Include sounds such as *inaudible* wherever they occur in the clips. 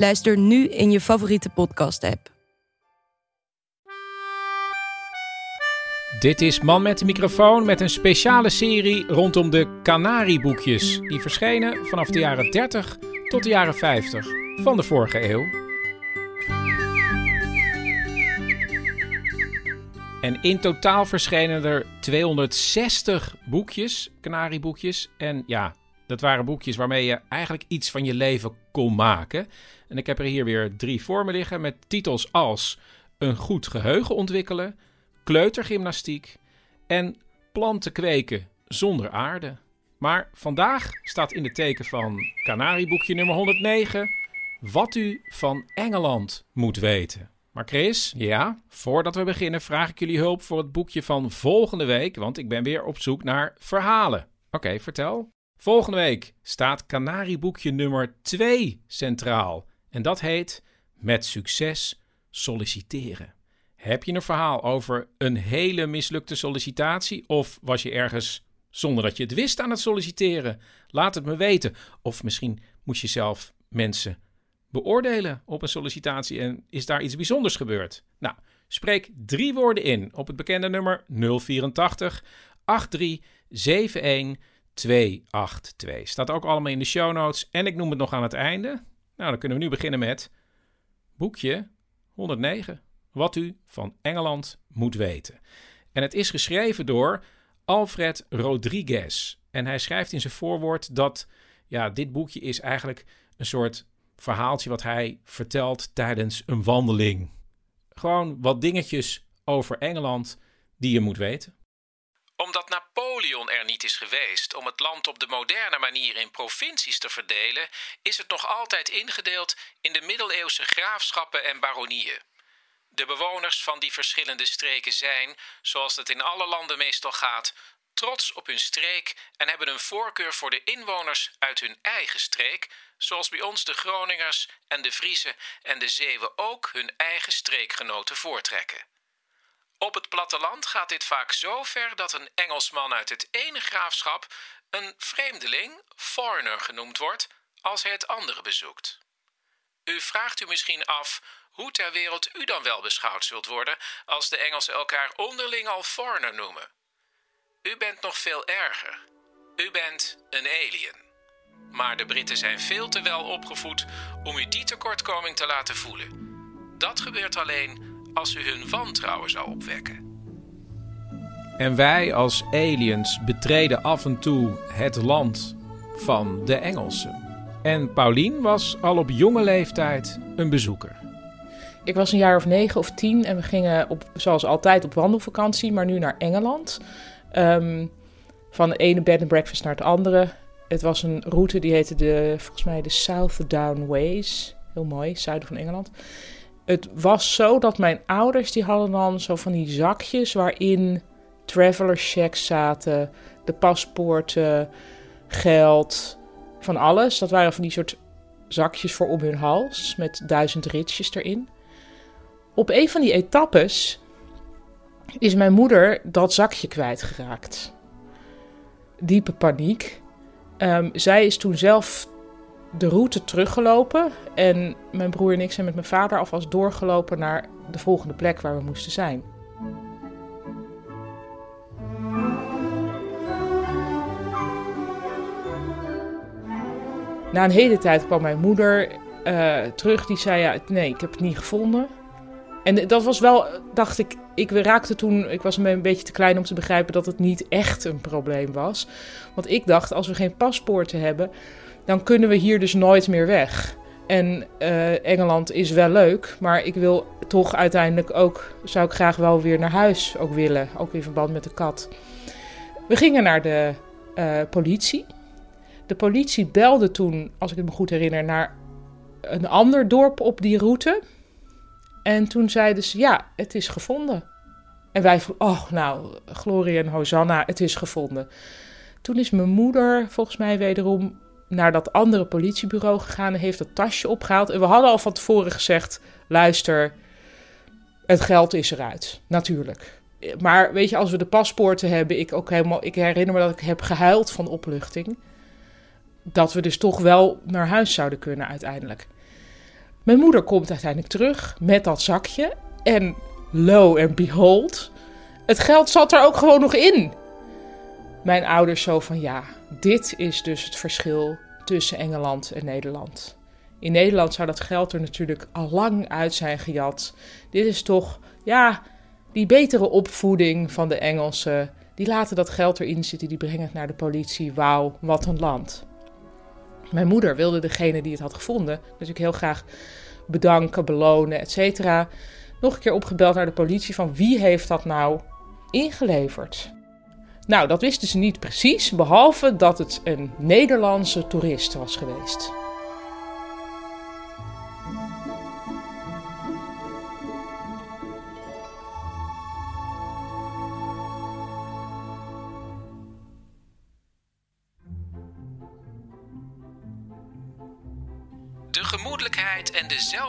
Luister nu in je favoriete podcast-app. Dit is Man met de microfoon met een speciale serie rondom de Canarieboekjes. Die verschenen vanaf de jaren 30 tot de jaren 50 van de vorige eeuw. En in totaal verschenen er 260 boekjes, Canarieboekjes. En ja, dat waren boekjes waarmee je eigenlijk iets van je leven kon maken. En ik heb er hier weer drie voor me liggen met titels als Een goed geheugen ontwikkelen, Kleutergymnastiek en Planten kweken zonder aarde. Maar vandaag staat in het teken van Canarieboekje nummer 109 wat u van Engeland moet weten. Maar Chris, ja, voordat we beginnen vraag ik jullie hulp voor het boekje van volgende week, want ik ben weer op zoek naar verhalen. Oké, vertel. Volgende week staat Canarieboekje nummer 2 centraal. En dat heet Met succes solliciteren. Heb je een verhaal over een hele mislukte sollicitatie? Of was je ergens zonder dat je het wist aan het solliciteren? Laat het me weten. Of misschien moest je zelf mensen beoordelen op een sollicitatie en is daar iets bijzonders gebeurd? Nou, spreek drie woorden in op het bekende nummer 084 8371 282. Staat ook allemaal in de show notes en ik noem het nog aan het einde. Nou, dan kunnen we nu beginnen met boekje 109. Wat u van Engeland moet weten. En het is geschreven door Alfred Rodriguez. En hij schrijft in zijn voorwoord dat ja, dit boekje is eigenlijk een soort verhaaltje wat hij vertelt tijdens een wandeling. Gewoon wat dingetjes over Engeland die je moet weten. Omdat Napoleon er niet is geweest om het land op de moderne manier in provincies te verdelen, is het nog altijd ingedeeld in de middeleeuwse graafschappen en baronieën. De bewoners van die verschillende streken zijn, zoals het in alle landen meestal gaat, trots op hun streek en hebben een voorkeur voor de inwoners uit hun eigen streek, zoals bij ons de Groningers en de Friezen en de Zeeuwen ook hun eigen streekgenoten voortrekken. Op het platteland gaat dit vaak zo ver dat een Engelsman uit het ene graafschap een vreemdeling, foreigner genoemd wordt, als hij het andere bezoekt. U vraagt u misschien af hoe ter wereld u dan wel beschouwd zult worden als de Engelsen elkaar onderling al foreigner noemen. U bent nog veel erger. U bent een alien. Maar de Britten zijn veel te wel opgevoed om u die tekortkoming te laten voelen. Dat gebeurt alleen als u hun wantrouwen zou opwekken. En wij als aliens betreden af en toe het land van de Engelsen. En Paulien was al op jonge leeftijd een bezoeker. Ik was een jaar of negen of tien en we gingen op, zoals altijd op wandelvakantie, maar nu naar Engeland. Ehm, van de ene bed and breakfast naar het andere. Het was een route die heette de, volgens mij de Southdown Ways. Heel mooi, zuiden van Engeland. Het was zo dat mijn ouders die hadden dan zo van die zakjes waarin traveler checks zaten, de paspoorten, geld, van alles. Dat waren van die soort zakjes voor om hun hals met duizend ritsjes erin. Op een van die etappes is mijn moeder dat zakje kwijtgeraakt. Diepe paniek. Ehm, zij is toen zelf de route teruggelopen. En mijn broer en ik zijn met mijn vader alvast doorgelopen naar de volgende plek waar we moesten zijn. Na een hele tijd kwam mijn moeder eh, terug die zei: ja, nee, ik heb het niet gevonden. En dat was wel, dacht ik, ik raakte toen, ik was een beetje te klein om te begrijpen dat het niet echt een probleem was. Want ik dacht, als we geen paspoorten hebben, dan kunnen we hier dus nooit meer weg. En uh, Engeland is wel leuk, maar ik wil toch uiteindelijk ook, zou ik graag wel weer naar huis ook willen, ook in verband met de kat. We gingen naar de uh, politie. De politie belde toen, als ik het me goed herinner, naar een ander dorp op die route. En toen zeiden ze, ja, het is gevonden. En wij voelden, oh nou, Gloria en Hosanna, het is gevonden. Toen is mijn moeder volgens mij wederom naar dat andere politiebureau gegaan en heeft dat tasje opgehaald. En we hadden al van tevoren gezegd, luister, het geld is eruit, natuurlijk. Maar weet je, als we de paspoorten hebben, ik, ook helemaal, ik herinner me dat ik heb gehuild van opluchting. Dat we dus toch wel naar huis zouden kunnen uiteindelijk. Mijn moeder komt uiteindelijk terug met dat zakje. En lo and behold, het geld zat er ook gewoon nog in. Mijn ouders zo van ja, dit is dus het verschil tussen Engeland en Nederland. In Nederland zou dat geld er natuurlijk al lang uit zijn gejat. Dit is toch, ja, die betere opvoeding van de Engelsen. Die laten dat geld erin zitten, die brengen het naar de politie. Wauw, wat een land. Mijn moeder wilde degene die het had gevonden natuurlijk heel graag bedanken, belonen, etc. Nog een keer opgebeld naar de politie van wie heeft dat nou ingeleverd. Nou, dat wisten ze niet precies, behalve dat het een Nederlandse toerist was geweest.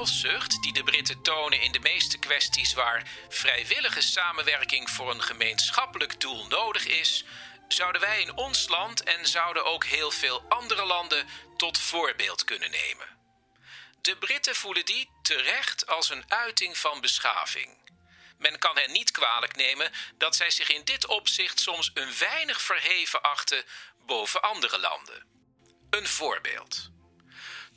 Zelfzucht die de Britten tonen in de meeste kwesties waar vrijwillige samenwerking voor een gemeenschappelijk doel nodig is, zouden wij in ons land en zouden ook heel veel andere landen tot voorbeeld kunnen nemen. De Britten voelen die terecht als een uiting van beschaving. Men kan hen niet kwalijk nemen dat zij zich in dit opzicht soms een weinig verheven achten boven andere landen. Een voorbeeld.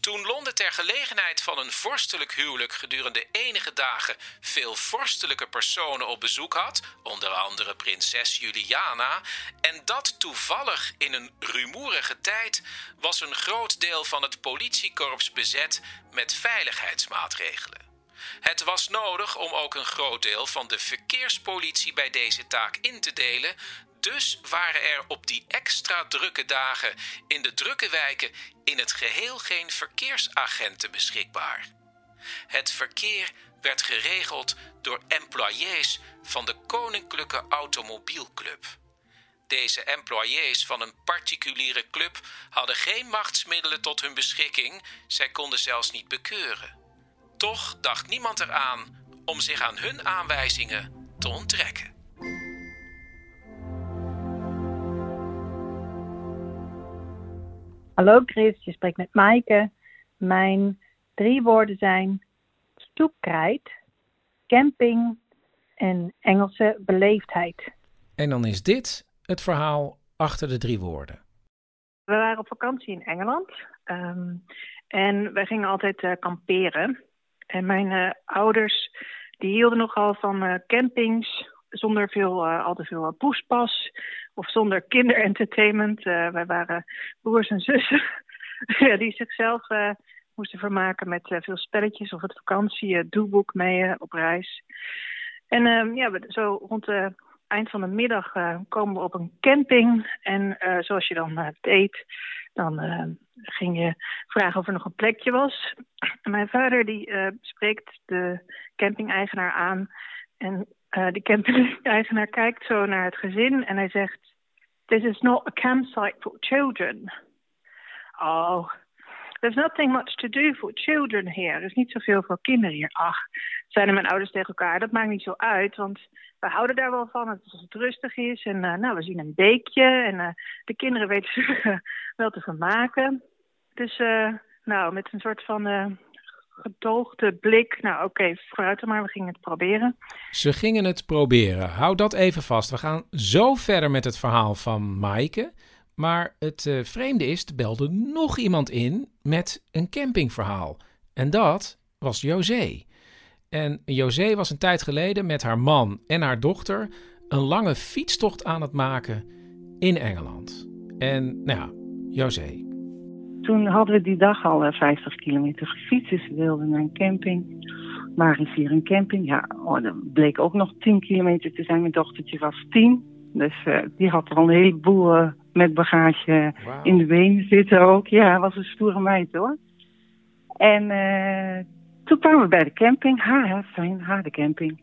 Toen Londen ter gelegenheid van een vorstelijk huwelijk gedurende enige dagen veel vorstelijke personen op bezoek had, onder andere prinses Juliana, en dat toevallig in een rumoerige tijd, was een groot deel van het politiekorps bezet met veiligheidsmaatregelen. Het was nodig om ook een groot deel van de verkeerspolitie bij deze taak in te delen, dus waren er op die extra drukke dagen in de drukke wijken in het geheel geen verkeersagenten beschikbaar. Het verkeer werd geregeld door employés van de Koninklijke Automobielclub. Deze employés van een particuliere club hadden geen machtsmiddelen tot hun beschikking, zij konden zelfs niet bekeuren. Toch dacht niemand eraan om zich aan hun aanwijzingen te onttrekken. Hallo Chris, je spreekt met Maaike. Mijn drie woorden zijn stoepkrijt, camping en Engelse beleefdheid. En dan is dit het verhaal achter de drie woorden. We waren op vakantie in Engeland um, en wij gingen altijd uh, kamperen. En mijn uh, ouders die hielden nogal van uh, campings zonder veel, al te veel poespas of zonder kinderentertainment. Uh, wij waren broers en zussen *laughs* die zichzelf uh, moesten vermaken met uh, veel spelletjes of het vakantie doelboek mee op reis. En ehm, ja, zo rond het eind van de middag komen we op een camping. En zoals je dan deed, dan ging je vragen of er nog een plekje was. *clears throat* Mijn vader die spreekt de camping-eigenaar aan en uh, de camping-eigenaar kijkt zo naar het gezin en hij zegt: This is not a campsite for children. Oh, there's nothing much to do for children here. Er is niet zoveel voor kinderen hier. Ach, zeiden mijn ouders tegen elkaar, dat maakt niet zo uit, want we houden daar wel van als het rustig is. En uh, nou, we zien een beekje en uh, de kinderen *laughs* weten zich wel te vermaken. Dus nou, met een soort van gedoogde blik. Nou, oké, okay, maar, we gingen het proberen. Ze gingen het proberen. Hou dat even vast. We gaan zo verder met het verhaal van Maaike. Maar het uh, vreemde is, er belde nog iemand in met een campingverhaal. En dat was José. En José was een tijd geleden met haar man en haar dochter een lange fietstocht aan het maken in Engeland. En nou ja, José. Toen hadden we die dag al 50 eh, kilometer gefietst. Dus we wilden naar een camping. Waar is hier een camping? Ja, oh, dat bleek ook nog 10 kilometer te zijn. Mijn dochtertje was 10. Dus uh, die had er al een heleboel uh, met bagage in de benen zitten ook. Ja, was een stoere meid hoor. En uh, toen kwamen we bij de camping. Ha, fijn, ha, de camping.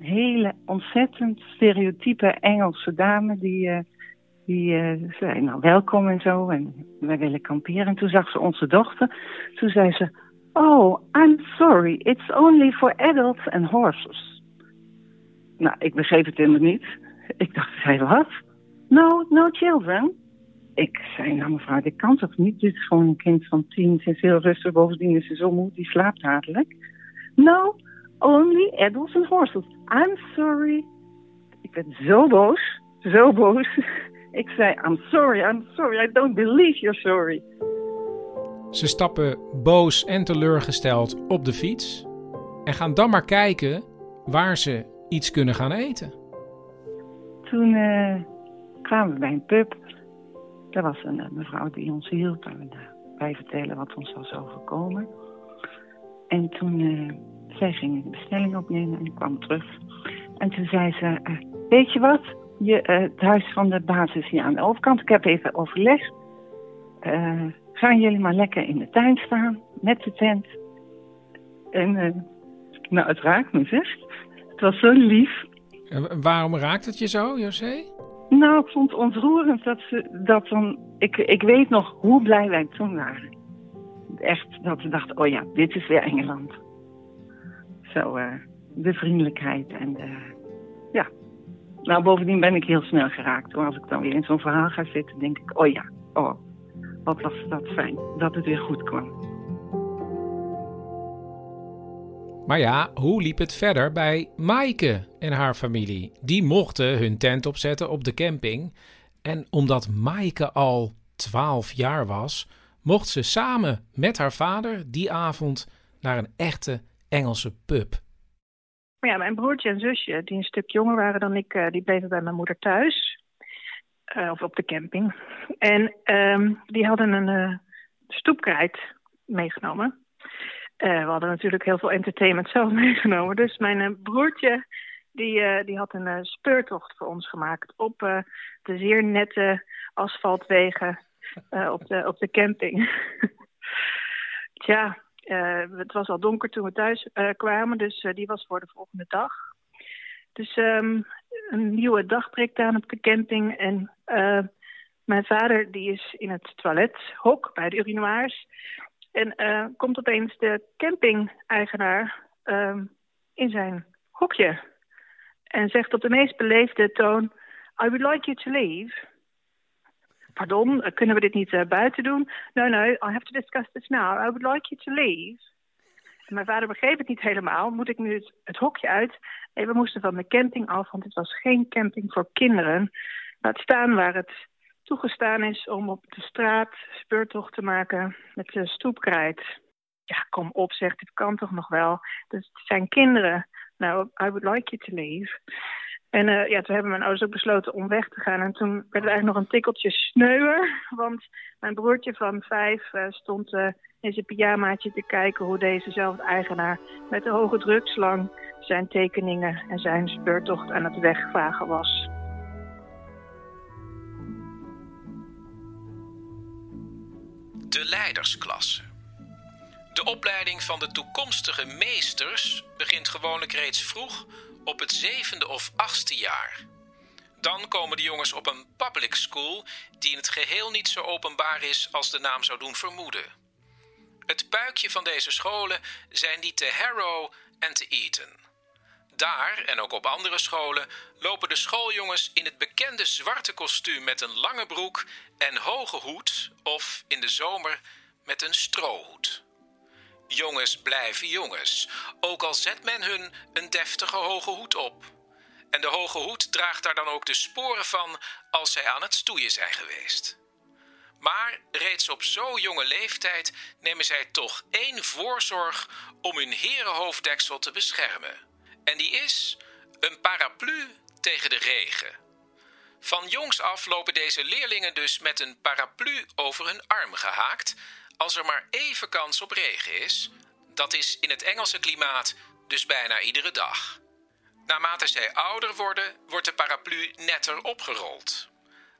Een hele ontzettend stereotype Engelse dame die, die zei, nou welkom en zo. En wij willen kamperen. En toen zag ze onze dochter. Toen zei ze, oh, I'm sorry, it's only for adults and horses. Nou, ik begreep het helemaal niet. Ik dacht, zei wat? No, no children. Ik zei, nou mevrouw, dit kan toch niet? Dit is gewoon een kind van tien. Ze is heel rustig, bovendien is ze zo moe, die slaapt dadelijk. No, only adults and horses. I'm sorry. Ik werd zo boos, zo boos. Ik zei, I'm sorry, I'm sorry, I don't believe you're sorry. Ze stappen boos en teleurgesteld op de fiets en gaan dan maar kijken waar ze iets kunnen gaan eten. Toen uh, kwamen we bij een pub. Er was een uh, mevrouw die ons hielp en wij vertellen wat ons was overkomen. En toen uh, zij ging de bestelling opnemen en kwam terug. En toen zei ze, weet je wat, je, het huis van de basis hier aan de overkant, ik heb even overlegd. gaan jullie maar lekker in de tuin staan met de tent. En nou, het raakt me zeg. Het was zo lief. En waarom raakt het je zo, José? Nou, ik vond het ontroerend dat ze dat dan. Ik, ik weet nog hoe blij wij toen waren. Echt dat we dachten: oh ja, dit is weer Engeland. Zo, de vriendelijkheid en de. Ja. Nou, bovendien ben ik heel snel geraakt. Hoor. Als ik dan weer in zo'n verhaal ga zitten, denk ik: oh ja, oh, wat was dat fijn dat het weer goed kwam. Maar ja, hoe liep het verder bij Maaike en haar familie? Die mochten hun tent opzetten op de camping. En omdat Maaike al 12 jaar was, mocht ze samen met haar vader die avond naar een echte Engelse pub. Ja, mijn broertje en zusje, die een stuk jonger waren dan ik, eh, die bleven bij mijn moeder thuis. Uh, of op de camping. En um, die hadden een uh, stoepkrijt meegenomen. We hadden natuurlijk heel veel entertainment zelf *laughs* meegenomen. Dus mijn broertje die, die had een speurtocht voor ons gemaakt op de zeer nette asfaltwegen op, de, op de camping. *laughs* Tja, het was al donker toen we thuis kwamen, dus die was voor de volgende dag. Dus um, een nieuwe dag breekt aan op de camping en mijn vader die is in het toilethok bij de urinoirs. En komt opeens de camping-eigenaar uh, in zijn hokje. En zegt op de meest beleefde toon... I would like you to leave. Pardon, eh, kunnen we dit niet uh, buiten doen? No, no, I have to discuss this now. I would like you to leave. Mijn vader begreep het niet helemaal. Moet ik nu het, hokje uit? Nee, we moesten van de camping af, want het was geen camping voor kinderen. Laat staan waar het toegestaan is om op de straat speurtocht te maken met de stoepkrijt. Ja, kom op, zegt dit kan toch nog wel. Dus het zijn kinderen. Nou, I would like you to leave. En uh, ja, toen hebben mijn ouders ook besloten om weg te gaan. En toen werd het eigenlijk nog een tikkeltje sneuwer. *laughs* Want mijn broertje van vijf uh, stond uh, in zijn pyjamaatje te kijken... hoe dezezelfde eigenaar met de hoge drugslang... zijn tekeningen en zijn speurtocht aan het wegvagen was. de leidersklasse. De opleiding van de toekomstige meesters begint gewoonlijk reeds vroeg op het zevende of achtste jaar. Dan komen de jongens op een public school die in het geheel niet zo openbaar is als de naam zou doen vermoeden. Het puikje van deze scholen zijn die te Harrow en te Eton. Daar en ook op andere scholen lopen de schooljongens in het bekende zwarte kostuum met een lange broek en hoge hoed of in de zomer met een strohoed. Jongens blijven jongens, ook al zet men hun een deftige hoge hoed op. En de hoge hoed draagt daar dan ook de sporen van als zij aan het stoeien zijn geweest. Maar reeds op zo'n jonge leeftijd nemen zij toch één voorzorg om hun herenhoofddeksel te beschermen. En die is een paraplu tegen de regen. Van jongs af lopen deze leerlingen dus met een paraplu over hun arm gehaakt als er maar even kans op regen is. Dat is in het Engelse klimaat dus bijna iedere dag. Naarmate zij ouder worden, wordt de paraplu netter opgerold.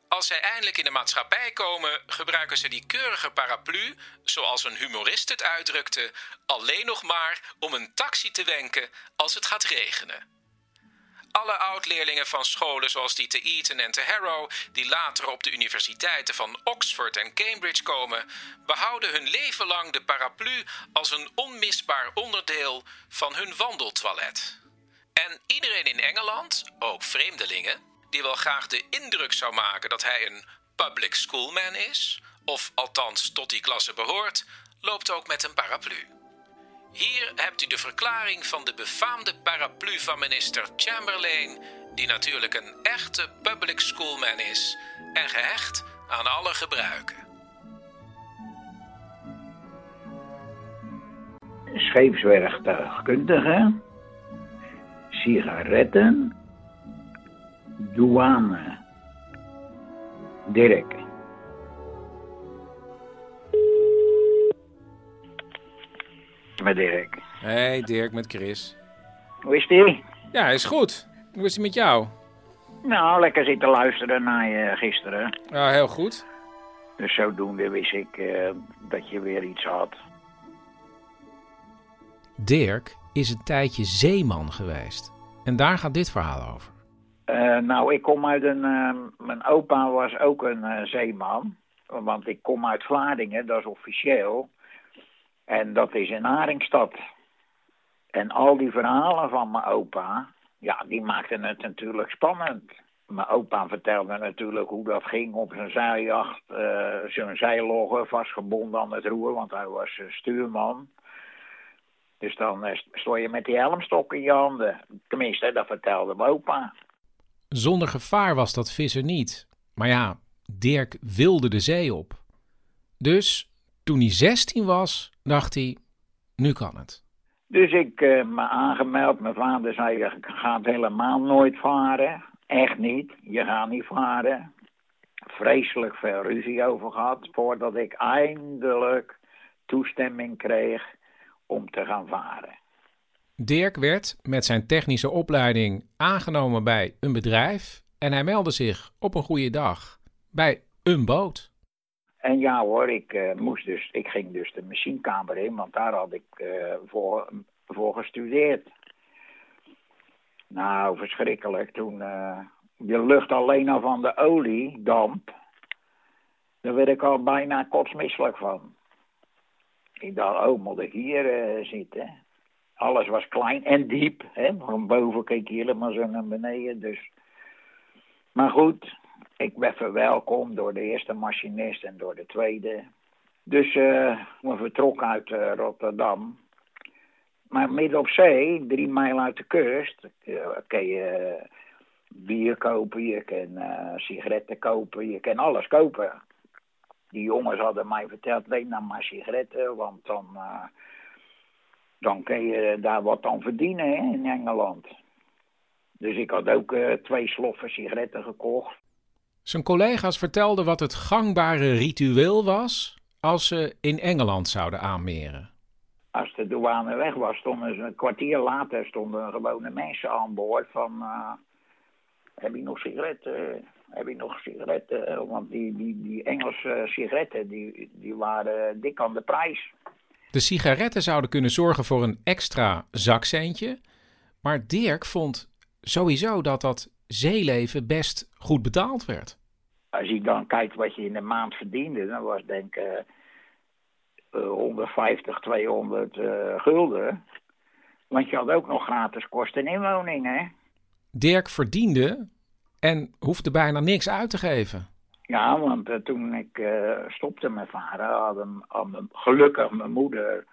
Als zij eindelijk in de maatschappij komen, gebruiken ze die keurige paraplu, zoals een humorist het uitdrukte, alleen nog maar om een taxi te wenken als het gaat regenen. Alle oud-leerlingen van scholen zoals die te Eton en te Harrow, die later op de universiteiten van Oxford en Cambridge komen, behouden hun leven lang de paraplu als een onmisbaar onderdeel van hun wandeltoilet. En iedereen in Engeland, ook vreemdelingen, die wel graag de indruk zou maken dat hij een public schoolman is, of althans tot die klasse behoort, loopt ook met een paraplu. Hier hebt u de verklaring van de befaamde paraplu van minister Chamberlain, die natuurlijk een echte public schoolman is en gehecht aan alle gebruiken. Scheepswerktuigkundige, sigaretten, douane. Dirk. Met Dirk. Hey Dirk, met Chris. Hoe is die? Ja, is goed. Hoe is het met jou? Nou, lekker zitten luisteren naar je gisteren. Ja, heel goed. Dus zodoende wist ik eh, dat je weer iets had. Dirk is een tijdje zeeman geweest. En daar gaat dit verhaal over. Uh, nou, ik kom uit een... Uh, mijn opa was ook een uh, zeeman. Want ik kom uit Vlaardingen, dat is officieel. En dat is in Haringstad. En al die verhalen van mijn opa, ja, die maakten het natuurlijk spannend. Mijn opa vertelde natuurlijk hoe dat ging op zijn zeiljacht. Uh, zijn zeilloggen vastgebonden aan het roer, want hij was stuurman. Dus dan uh, stond je met die helmstok in je handen. Tenminste, dat vertelde mijn opa. Zonder gevaar was dat vissen niet. Maar ja, Dirk wilde de zee op. Dus toen hij 16 was, dacht hij, nu kan het. Dus ik uh, me aangemeld. Mijn vader zei, je gaat helemaal nooit varen. Echt niet, je gaat niet varen. Vreselijk veel ruzie over gehad, voordat ik eindelijk toestemming kreeg om te gaan varen. Dirk werd met zijn technische opleiding aangenomen bij een bedrijf en hij meldde zich op een goede dag bij een boot. En ja hoor, ik, uh, moest dus, ik ging dus de machinekamer in, want daar had ik uh, voor, voor gestudeerd. Nou, verschrikkelijk. Toen uh, je lucht alleen al van de oliedamp, daar werd ik al bijna kotsmisselijk van. Ik dacht, oh, moet ik hier zitten? Alles was klein en diep. Hè? Van boven keek je helemaal zo naar beneden. Dus. Maar goed, ik werd verwelkomd door de eerste machinist en door de tweede. Dus uh, we vertrokken uit uh, Rotterdam. Maar midden op zee, drie mijl uit de kust, uh, kun je bier kopen, je kan sigaretten kopen, je kan alles kopen. Die jongens hadden mij verteld, neem nou maar sigaretten, want dan, dan kun je daar wat aan verdienen hè, in Engeland. Dus ik had ook twee sloffen sigaretten gekocht. Zijn collega's vertelden wat het gangbare ritueel was als ze in Engeland zouden aanmeren. Als de douane weg was, stonden ze een kwartier later stonden gewone mensen aan boord van... Uh, heb je nog sigaretten? Heb je nog sigaretten? Want die, die, die Engelse sigaretten die, die waren dik aan de prijs. De sigaretten zouden kunnen zorgen voor een extra zakcentje. Maar Dirk vond sowieso dat dat zeeleven best goed betaald werd. Als je dan kijkt wat je in de maand verdiende, dan was denk ik uh, 150, 200 uh, gulden. Want je had ook nog gratis kosten inwoning, hè? Dirk verdiende en hoefde bijna niks uit te geven. Ja, want uh, toen ik uh, stopte met varen, had, had gelukkig mijn moeder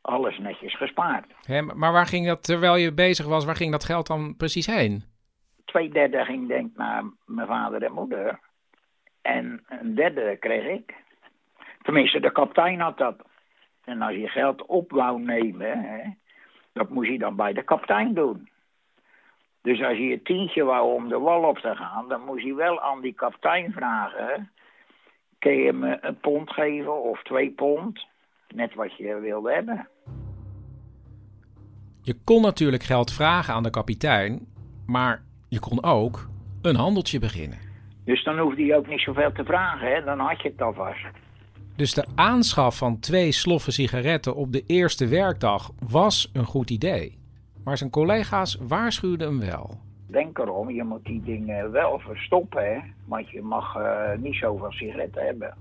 alles netjes gespaard. Hè, maar waar ging dat, terwijl je bezig was, waar ging dat geld dan precies heen? Twee derde ging denk ik naar mijn vader en moeder. En een derde kreeg ik. Tenminste, de kapitein had dat. En als je geld op wou nemen, hè, dat moest je dan bij de kapitein doen. Dus als je een tientje wou om de wal op te gaan, dan moest je wel aan die kapitein vragen. Kun je me een pond geven of twee pond? Net wat je wilde hebben. Je kon natuurlijk geld vragen aan de kapitein, maar je kon ook een handeltje beginnen. Dus dan hoefde je ook niet zoveel te vragen, hè? dan had je het alvast. Dus de aanschaf van twee sloffen sigaretten op de eerste werkdag was een goed idee. Maar zijn collega's waarschuwden hem wel. Denk erom, je moet die dingen wel verstoppen, hè? want je mag uh, niet zoveel sigaretten hebben.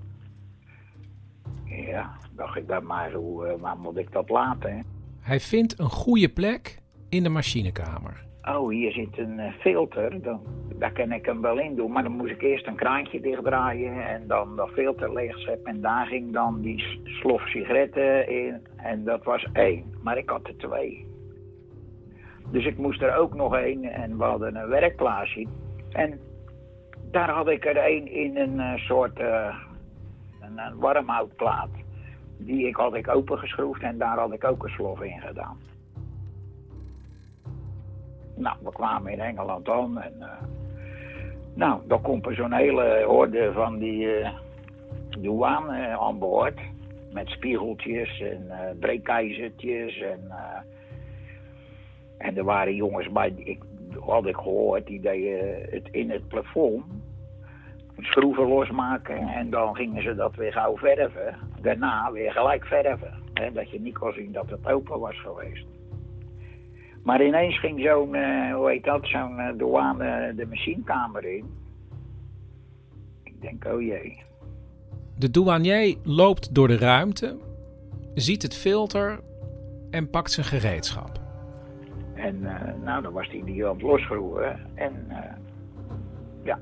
Ja, dacht ik dan maar, hoe, uh, waar moet ik dat laten? Hè? Hij vindt een goede plek in de machinekamer. Oh, hier zit een uh, filter, dan, daar kan ik hem wel in doen. Maar dan moest ik eerst een kraantje dichtdraaien en dan dat filter leegzetten. En daar ging dan die slof sigaretten in en dat was één. Maar ik had er twee. Dus ik moest er ook nog één en we hadden een werkplaatsje. En daar had ik er één in een uh, soort uh, een, een warmhoutplaat. Die ik had ik opengeschroefd en daar had ik ook een slof in gedaan. Nou, we kwamen in Engeland aan en... Uh, nou, dan komt er zo'n hele horde van die uh, douane aan boord. Met spiegeltjes en uh, breekijzertjes en... En er waren jongens bij, ik, had ik gehoord, die deden het in het plafond. Schroeven losmaken en dan gingen ze dat weer gauw verven. Daarna weer gelijk verven. Hè, dat je niet kon zien dat het open was geweest. Maar ineens ging zo'n, uh, hoe heet dat, zo'n uh, douane de machinekamer in. Ik denk, oh jee. De douanier loopt door de ruimte, ziet het filter en pakt zijn gereedschap. En uh, nou, dan was hij die aan het losgroeven. En ja,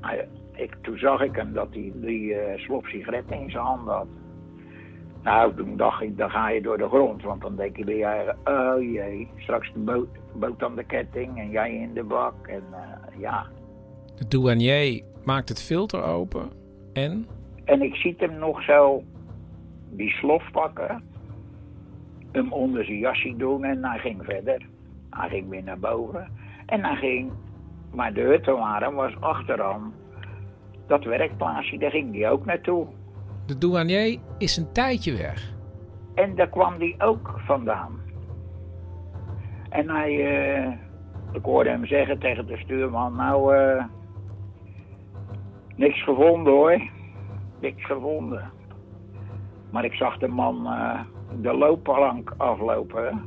ik, toen zag ik hem dat hij die slop sigaretten in zijn handen had. Nou, toen dacht ik, dan ga je door de grond. Want dan denk je bij je oh jee, straks de boot, boot aan de ketting en jij in de bak. En ja. De douanier maakt het filter open en? En ik zie hem nog zo die slof pakken. Hem onder zijn jasje doen en hij ging verder. Hij ging weer naar boven. En hij ging, maar de hutten waren, was achteraan dat werkplaatsje, daar ging hij ook naartoe. De douanier is een tijdje weg. En daar kwam hij ook vandaan. En hij, uh, ik hoorde hem zeggen tegen de stuurman, nou, uh, niks gevonden hoor. Niks gevonden. Maar ik zag de man uh, de loopplank aflopen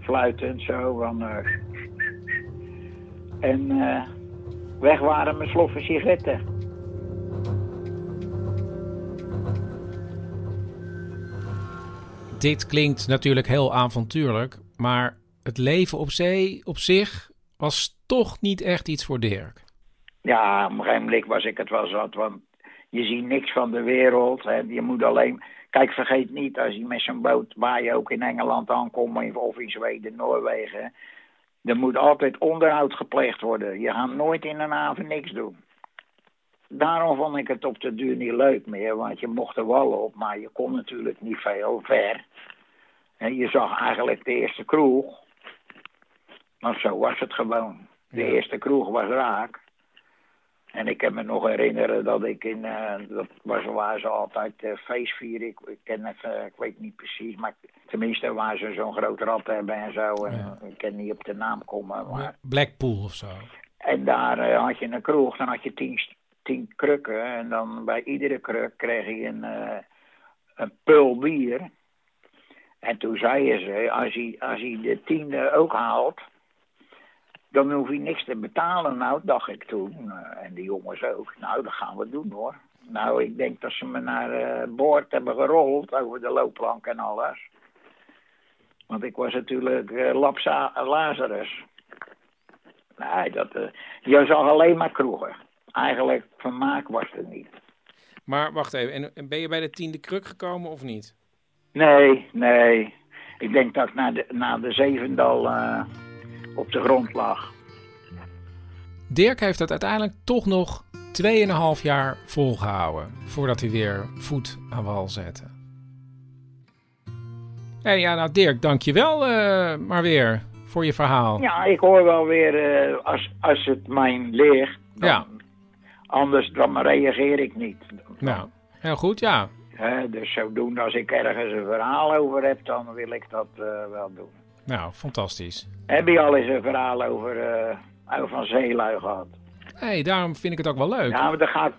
fluitend zo van. En weg waren mijn sloffen sigaretten. Dit klinkt natuurlijk heel avontuurlijk, maar het leven op zee op zich was toch niet echt iets voor Dirk. Ja, op een gegeven moment was ik het wel zat, want je ziet niks van de wereld. Hè. Je moet alleen Kijk, vergeet niet, als je met zo'n boot waar je ook in Engeland aankomt, of in Zweden, Noorwegen, er moet altijd onderhoud gepleegd worden. Je gaat nooit in een haven niks doen. Daarom vond ik het op de duur niet leuk meer, want je mocht er wel op, maar je kon natuurlijk niet veel ver. En je zag eigenlijk de eerste kroeg, maar zo was het gewoon. De ja. eerste kroeg was raak. En ik kan me nog herinneren dat ik in, uh, dat was waar ze altijd uh, feest vieren. Ik, ik, ken even, ik weet niet precies, maar tenminste waar ze zo'n groot rad hebben en zo. En ja. Ik kan niet op de naam komen. Maar... Blackpool of zo. En daar uh, had je een kroeg, dan had je tien, tien krukken. En dan bij iedere kruk kreeg je een, een pul bier. En toen zeiden ze, als hij, als hij de tiende ook haalt dan hoef je niks te betalen. Nou, dacht ik toen. en die jongens ook. Nou, dat gaan we doen hoor. Nou, ik denk dat ze me naar uh, boord hebben gerold over de loopplank en alles. Want ik was natuurlijk uh, Lazarus. Nee, dat, uh, je zag alleen maar kroegen. Eigenlijk vermaak was er niet. Maar wacht even, en ben je bij de tiende kruk gekomen of niet? Nee, nee. Ik denk dat ik na de, na de zevendal op de grond lag. Dirk heeft het uiteindelijk toch nog 2,5 jaar volgehouden voordat hij weer voet aan wal zette. hey, ja, nou Dirk, dankjewel uh, maar weer voor je verhaal. Ja, ik hoor wel weer uh, als, als het mijn ligt. ja. Anders dan reageer ik niet. Nou, heel goed, ja. He, dus zodoende als ik ergens een verhaal over heb, dan wil ik dat uh, wel doen. Nou, fantastisch. Heb je al eens een verhaal over, uh, van zeelui gehad? Nee, hey, daarom vind ik het ook wel leuk. Ja, maar dat ga,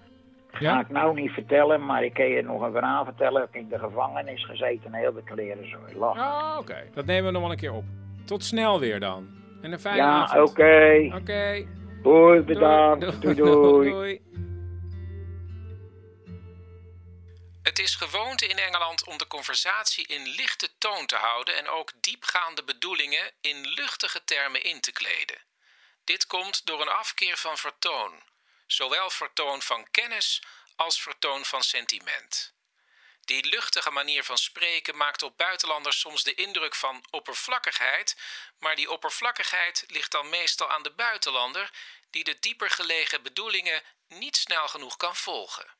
ja? ga ik nou niet vertellen, maar ik kan je nog een verhaal vertellen. Ik heb in de gevangenis gezeten en heel de kleren zo lachen. Oh, oké. Okay. Dat nemen we nog wel een keer op. Tot snel weer dan. En een fijne ja, avond. oké. Okay. Oké. Okay. Doei, bedankt. Doei, doei. doei. doei. Het is gewoonte in Engeland om de conversatie in lichte toon te houden en ook diepgaande bedoelingen in luchtige termen in te kleden. Dit komt door een afkeer van vertoon, zowel vertoon van kennis als vertoon van sentiment. Die luchtige manier van spreken maakt op buitenlanders soms de indruk van oppervlakkigheid, maar die oppervlakkigheid ligt dan meestal aan de buitenlander, die de dieper gelegen bedoelingen niet snel genoeg kan volgen.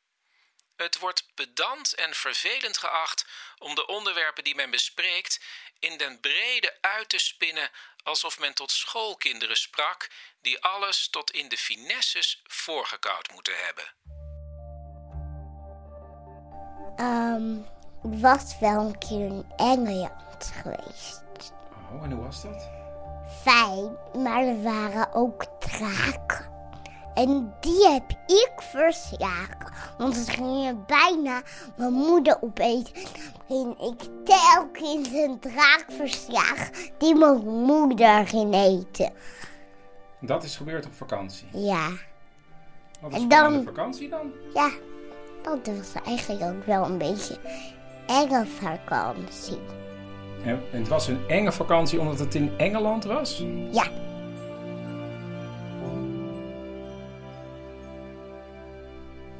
Het wordt pedant en vervelend geacht om de onderwerpen die men bespreekt in den brede uit te spinnen alsof men tot schoolkinderen sprak die alles tot in de finesses voorgekoud moeten hebben. Um, ik was wel een keer in Engeland geweest. Oh, en hoe was dat? Fijn, maar er waren ook draken. En die heb ik verslagen. Want het ging bijna mijn moeder opeten. En ik telkens een draak verslagen die mijn moeder ging eten. Dat is gebeurd op vakantie? Ja. Wat een dan, vakantie dan? Ja, dat was eigenlijk ook wel een beetje enge vakantie. En het was een enge vakantie omdat het in Engeland was? Ja.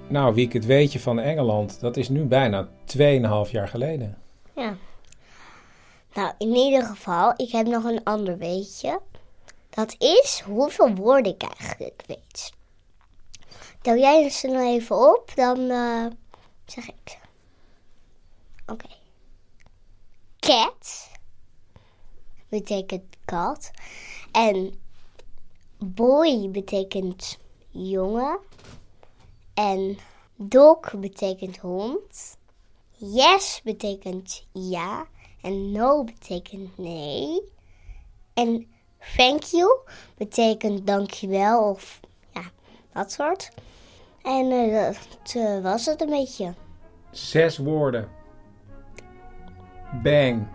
Nou, wie ik het weetje van Engeland, dat is nu bijna 2,5 jaar geleden. Ja. Nou, in ieder geval, ik heb nog een ander weetje. Dat is hoeveel woorden ik eigenlijk weet. Tel jij ze nou even op, dan uh, zeg ik. Oké. Okay. Cat betekent kat. En boy betekent jongen. En dog betekent hond. Yes betekent ja. En no betekent nee. En thank you betekent dankjewel of dat soort. En uh, dat uh, was het een beetje. Zes woorden. Bang.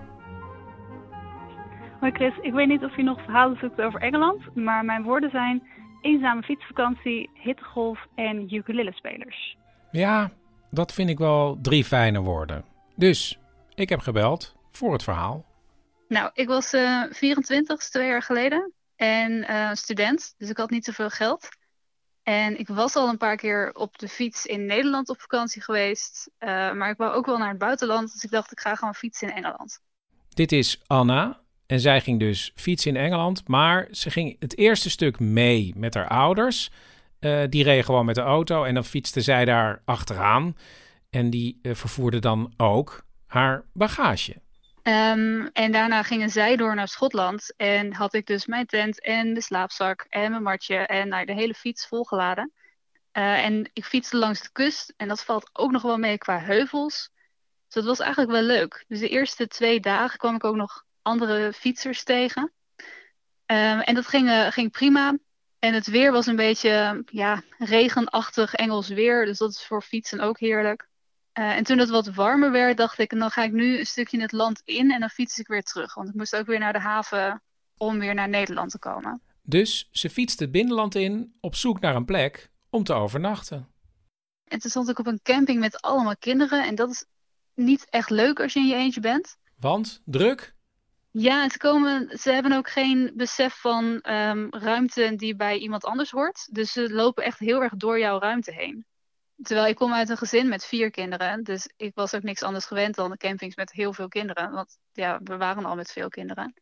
Hoi Chris, ik weet niet of je nog verhalen zoekt over Engeland, maar mijn woorden zijn eenzame fietsvakantie, hittegolf en ukulele-spelers. Ja, dat vind ik wel drie fijne woorden. Dus ik heb gebeld voor het verhaal. Nou, ik was uh, 24, twee jaar geleden. En uh, student, dus ik had niet zoveel geld. En ik was al een paar keer op de fiets in Nederland op vakantie geweest. Uh, maar ik wou ook wel naar het buitenland. Dus ik dacht, ik ga gewoon fietsen in Engeland. Dit is Anna. En zij ging dus fietsen in Engeland. Maar ze ging het eerste stuk mee met haar ouders. Uh, die reden gewoon met de auto. En dan fietste zij daar achteraan. En die uh, vervoerde dan ook haar bagage. Um, en daarna gingen zij door naar Schotland. En had ik dus mijn tent en de slaapzak en mijn matje en nou, de hele fiets volgeladen. Uh, en ik fietste langs de kust. En dat valt ook nog wel mee qua heuvels. Dus dat was eigenlijk wel leuk. Dus de eerste twee dagen kwam ik ook nog andere fietsers tegen. Um, en dat ging, uh, ging prima. En het weer was een beetje ja, regenachtig Engels weer. Dus dat is voor fietsen ook heerlijk. Uh, en toen het wat warmer werd, dacht ik, dan ga ik nu een stukje het land in en dan fiets ik weer terug. Want ik moest ook weer naar de haven om weer naar Nederland te komen. Dus ze fietste het binnenland in op zoek naar een plek om te overnachten. En toen stond ik op een camping met allemaal kinderen. En dat is niet echt leuk als je in je eentje bent. Want druk? Ja, ze, komen, ze hebben ook geen besef van um, ruimte die bij iemand anders hoort. Dus ze lopen echt heel erg door jouw ruimte heen. Terwijl ik kom uit een gezin met vier kinderen. Dus ik was ook niks anders gewend dan de campings met heel veel kinderen. Want ja, we waren al met veel kinderen.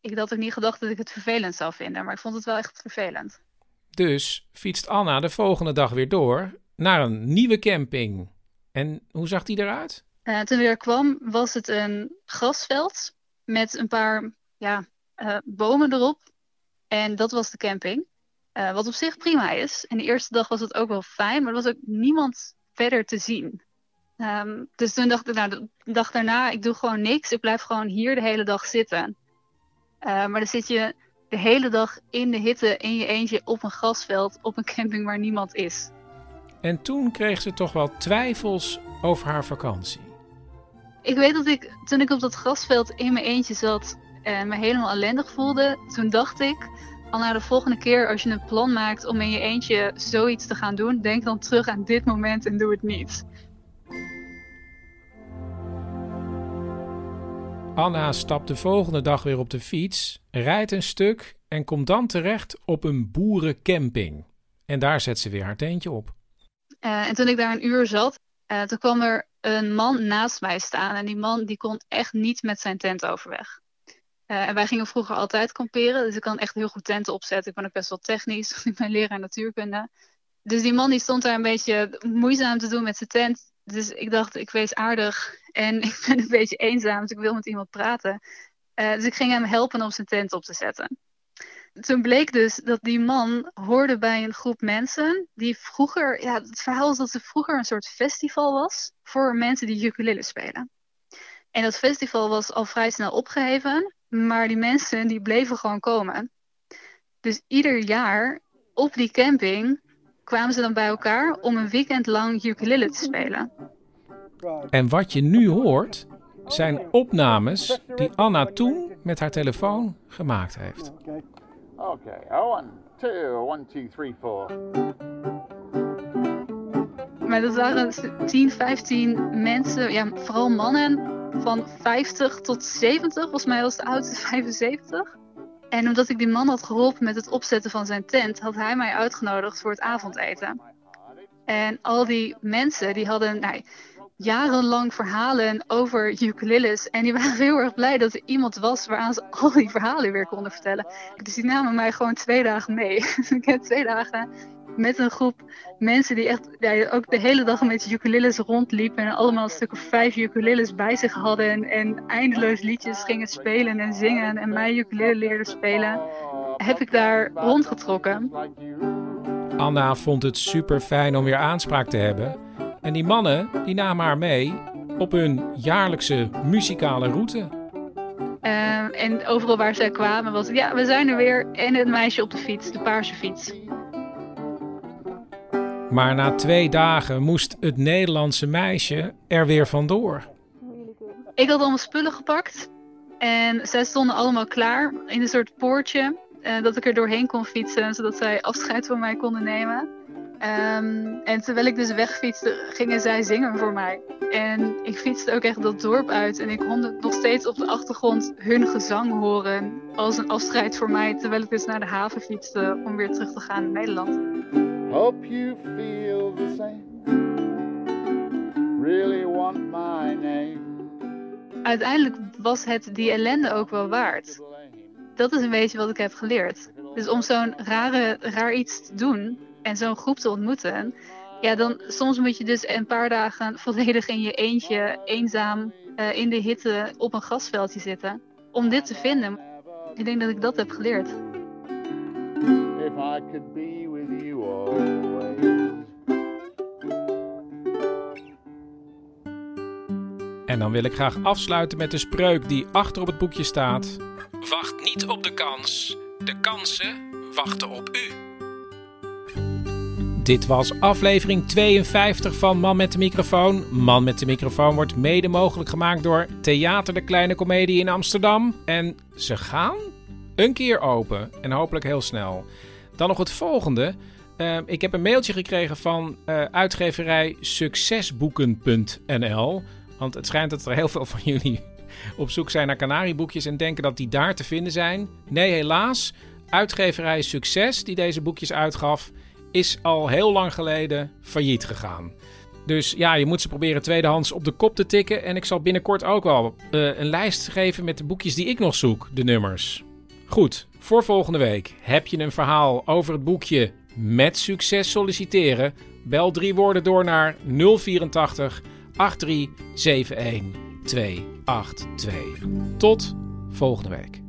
Ik had ook niet gedacht dat ik het vervelend zou vinden. Maar ik vond het wel echt vervelend. Dus fietst Anna de volgende dag weer door naar een nieuwe camping. En hoe zag die eruit? Uh, toen weer kwam, was het een grasveld met een paar ja, uh, bomen erop. En dat was de camping. Uh, wat op zich prima is. En de eerste dag was het ook wel fijn, maar er was ook niemand verder te zien. Um, dus toen dacht ik, nou, de dag daarna, ik doe gewoon niks. Ik blijf gewoon hier de hele dag zitten. maar dan zit je de hele dag in de hitte in je eentje op een grasveld op een camping waar niemand is. En toen kreeg ze toch wel twijfels over haar vakantie. Ik weet dat ik, toen ik op dat grasveld in mijn eentje zat en me helemaal ellendig voelde, toen dacht ik, al naar de volgende keer als je een plan maakt om in je eentje zoiets te gaan doen, denk dan terug aan dit moment en doe het niet. Anna stapt de volgende dag weer op de fiets, rijdt een stuk en komt dan terecht op een boerencamping. En daar zet ze weer haar teentje op. Uh, en toen ik daar een uur zat, uh, toen kwam er een man naast mij staan. En die man die kon echt niet met zijn tent overweg. Uh, en wij gingen vroeger altijd kamperen, dus ik kan echt heel goed tenten opzetten. Ik ben ook best wel technisch, *laughs* ik ben leraar natuurkunde. Dus die man die stond daar een beetje moeizaam te doen met zijn tent. Dus ik dacht, ik wees aardig en *laughs* ik ben een beetje eenzaam, dus ik wil met iemand praten. Uh, dus ik ging hem helpen om zijn tent op te zetten. Toen bleek dus dat die man hoorde bij een groep mensen die vroeger, ja, het verhaal is dat er vroeger een soort festival was voor mensen die ukulele spelen. En dat festival was al vrij snel opgeheven, maar die mensen die bleven gewoon komen. Dus ieder jaar op die camping kwamen ze dan bij elkaar om een weekend lang ukulele te spelen. En wat je nu hoort, zijn opnames die Anna toen met haar telefoon gemaakt heeft. Oké, one, two, one, two, three, four. Maar dat waren 10, 15 mensen, ja, vooral mannen van 50 tot 70. Volgens mij was de oudste *laughs* 75. En omdat ik die man had geholpen met het opzetten van zijn tent, had hij mij uitgenodigd voor het avondeten. En al die mensen die hadden nou, jarenlang verhalen over ukuleles. En die waren *laughs* heel erg blij dat er iemand was waaraan ze al die verhalen weer konden vertellen. Dus die namen mij gewoon twee dagen mee. *laughs* ik heb twee dagen met een groep mensen die echt ja, ook de hele dag met ukuleles rondliepen. En allemaal een stuk of vijf ukuleles bij zich hadden. En, en eindeloos liedjes gingen spelen en zingen. En mij ukulele leerden spelen. Heb ik daar rondgetrokken. Anna vond het super fijn om weer aanspraak te hebben. En die mannen die namen haar mee op hun jaarlijkse muzikale route. Uh, en overal waar zij kwamen was ja, we zijn er weer. En het meisje op de fiets, de paarse fiets. Maar na twee dagen moest het Nederlandse meisje er weer vandoor. Ik had allemaal spullen gepakt. En zij stonden allemaal klaar in een soort poortje. Uh, dat ik er doorheen kon fietsen, zodat zij afscheid van mij konden nemen. Um, en terwijl ik dus wegfietste, gingen zij zingen voor mij. En ik fietste ook echt dat dorp uit. En ik kon nog steeds op de achtergrond hun gezang horen. Als een afscheid voor mij. Terwijl ik dus naar de haven fietste om weer terug te gaan naar Nederland. Hope you feel the same. Really want my name. Uiteindelijk was het die ellende ook wel waard. Dat is een beetje wat ik heb geleerd. Dus om zo'n rare, raar iets te doen, en zo'n groep te ontmoeten, ja, dan soms moet je dus een paar dagen *laughs* volledig in je eentje, eenzaam, uh, in de hitte op een grasveldje zitten. Om dit te vinden. Ik denk dat ik dat heb geleerd. If I could be En dan wil ik graag afsluiten met de spreuk die achter op het boekje staat. Wacht niet op de kans. De kansen wachten op u. Dit was aflevering 52 van Man met de Microfoon. Man met de Microfoon wordt mede mogelijk gemaakt door Theater de Kleine Comedie in Amsterdam. En ze gaan een keer open en hopelijk heel snel. Dan nog het volgende. Uh, ik heb een mailtje gekregen van uh, uitgeverij succesboeken.nl. Want het schijnt dat er heel veel van jullie op zoek zijn naar kanarieboekjes en denken dat die daar te vinden zijn. Nee, helaas. Uitgeverij Succes, die deze boekjes uitgaf, is al heel lang geleden failliet gegaan. Dus ja, je moet ze proberen tweedehands op de kop te tikken. En ik zal binnenkort ook wel uh, een lijst geven met de boekjes die ik nog zoek, de nummers. Goed, voor volgende week heb je een verhaal over het boekje Met succes solliciteren. Bel drie woorden door naar 084 Tot volgende week.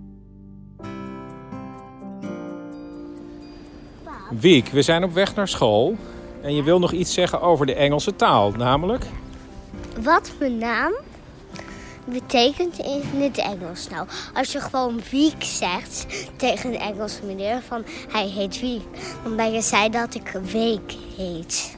Wiek, we zijn op weg naar school. En je wil nog iets zeggen over de Engelse taal, namelijk? Wat mijn naam betekent in het Engels. Nou, als je gewoon Wiek zegt tegen een Engelse meneer van hij heet Wiek, dan ben je zei dat ik Week heet.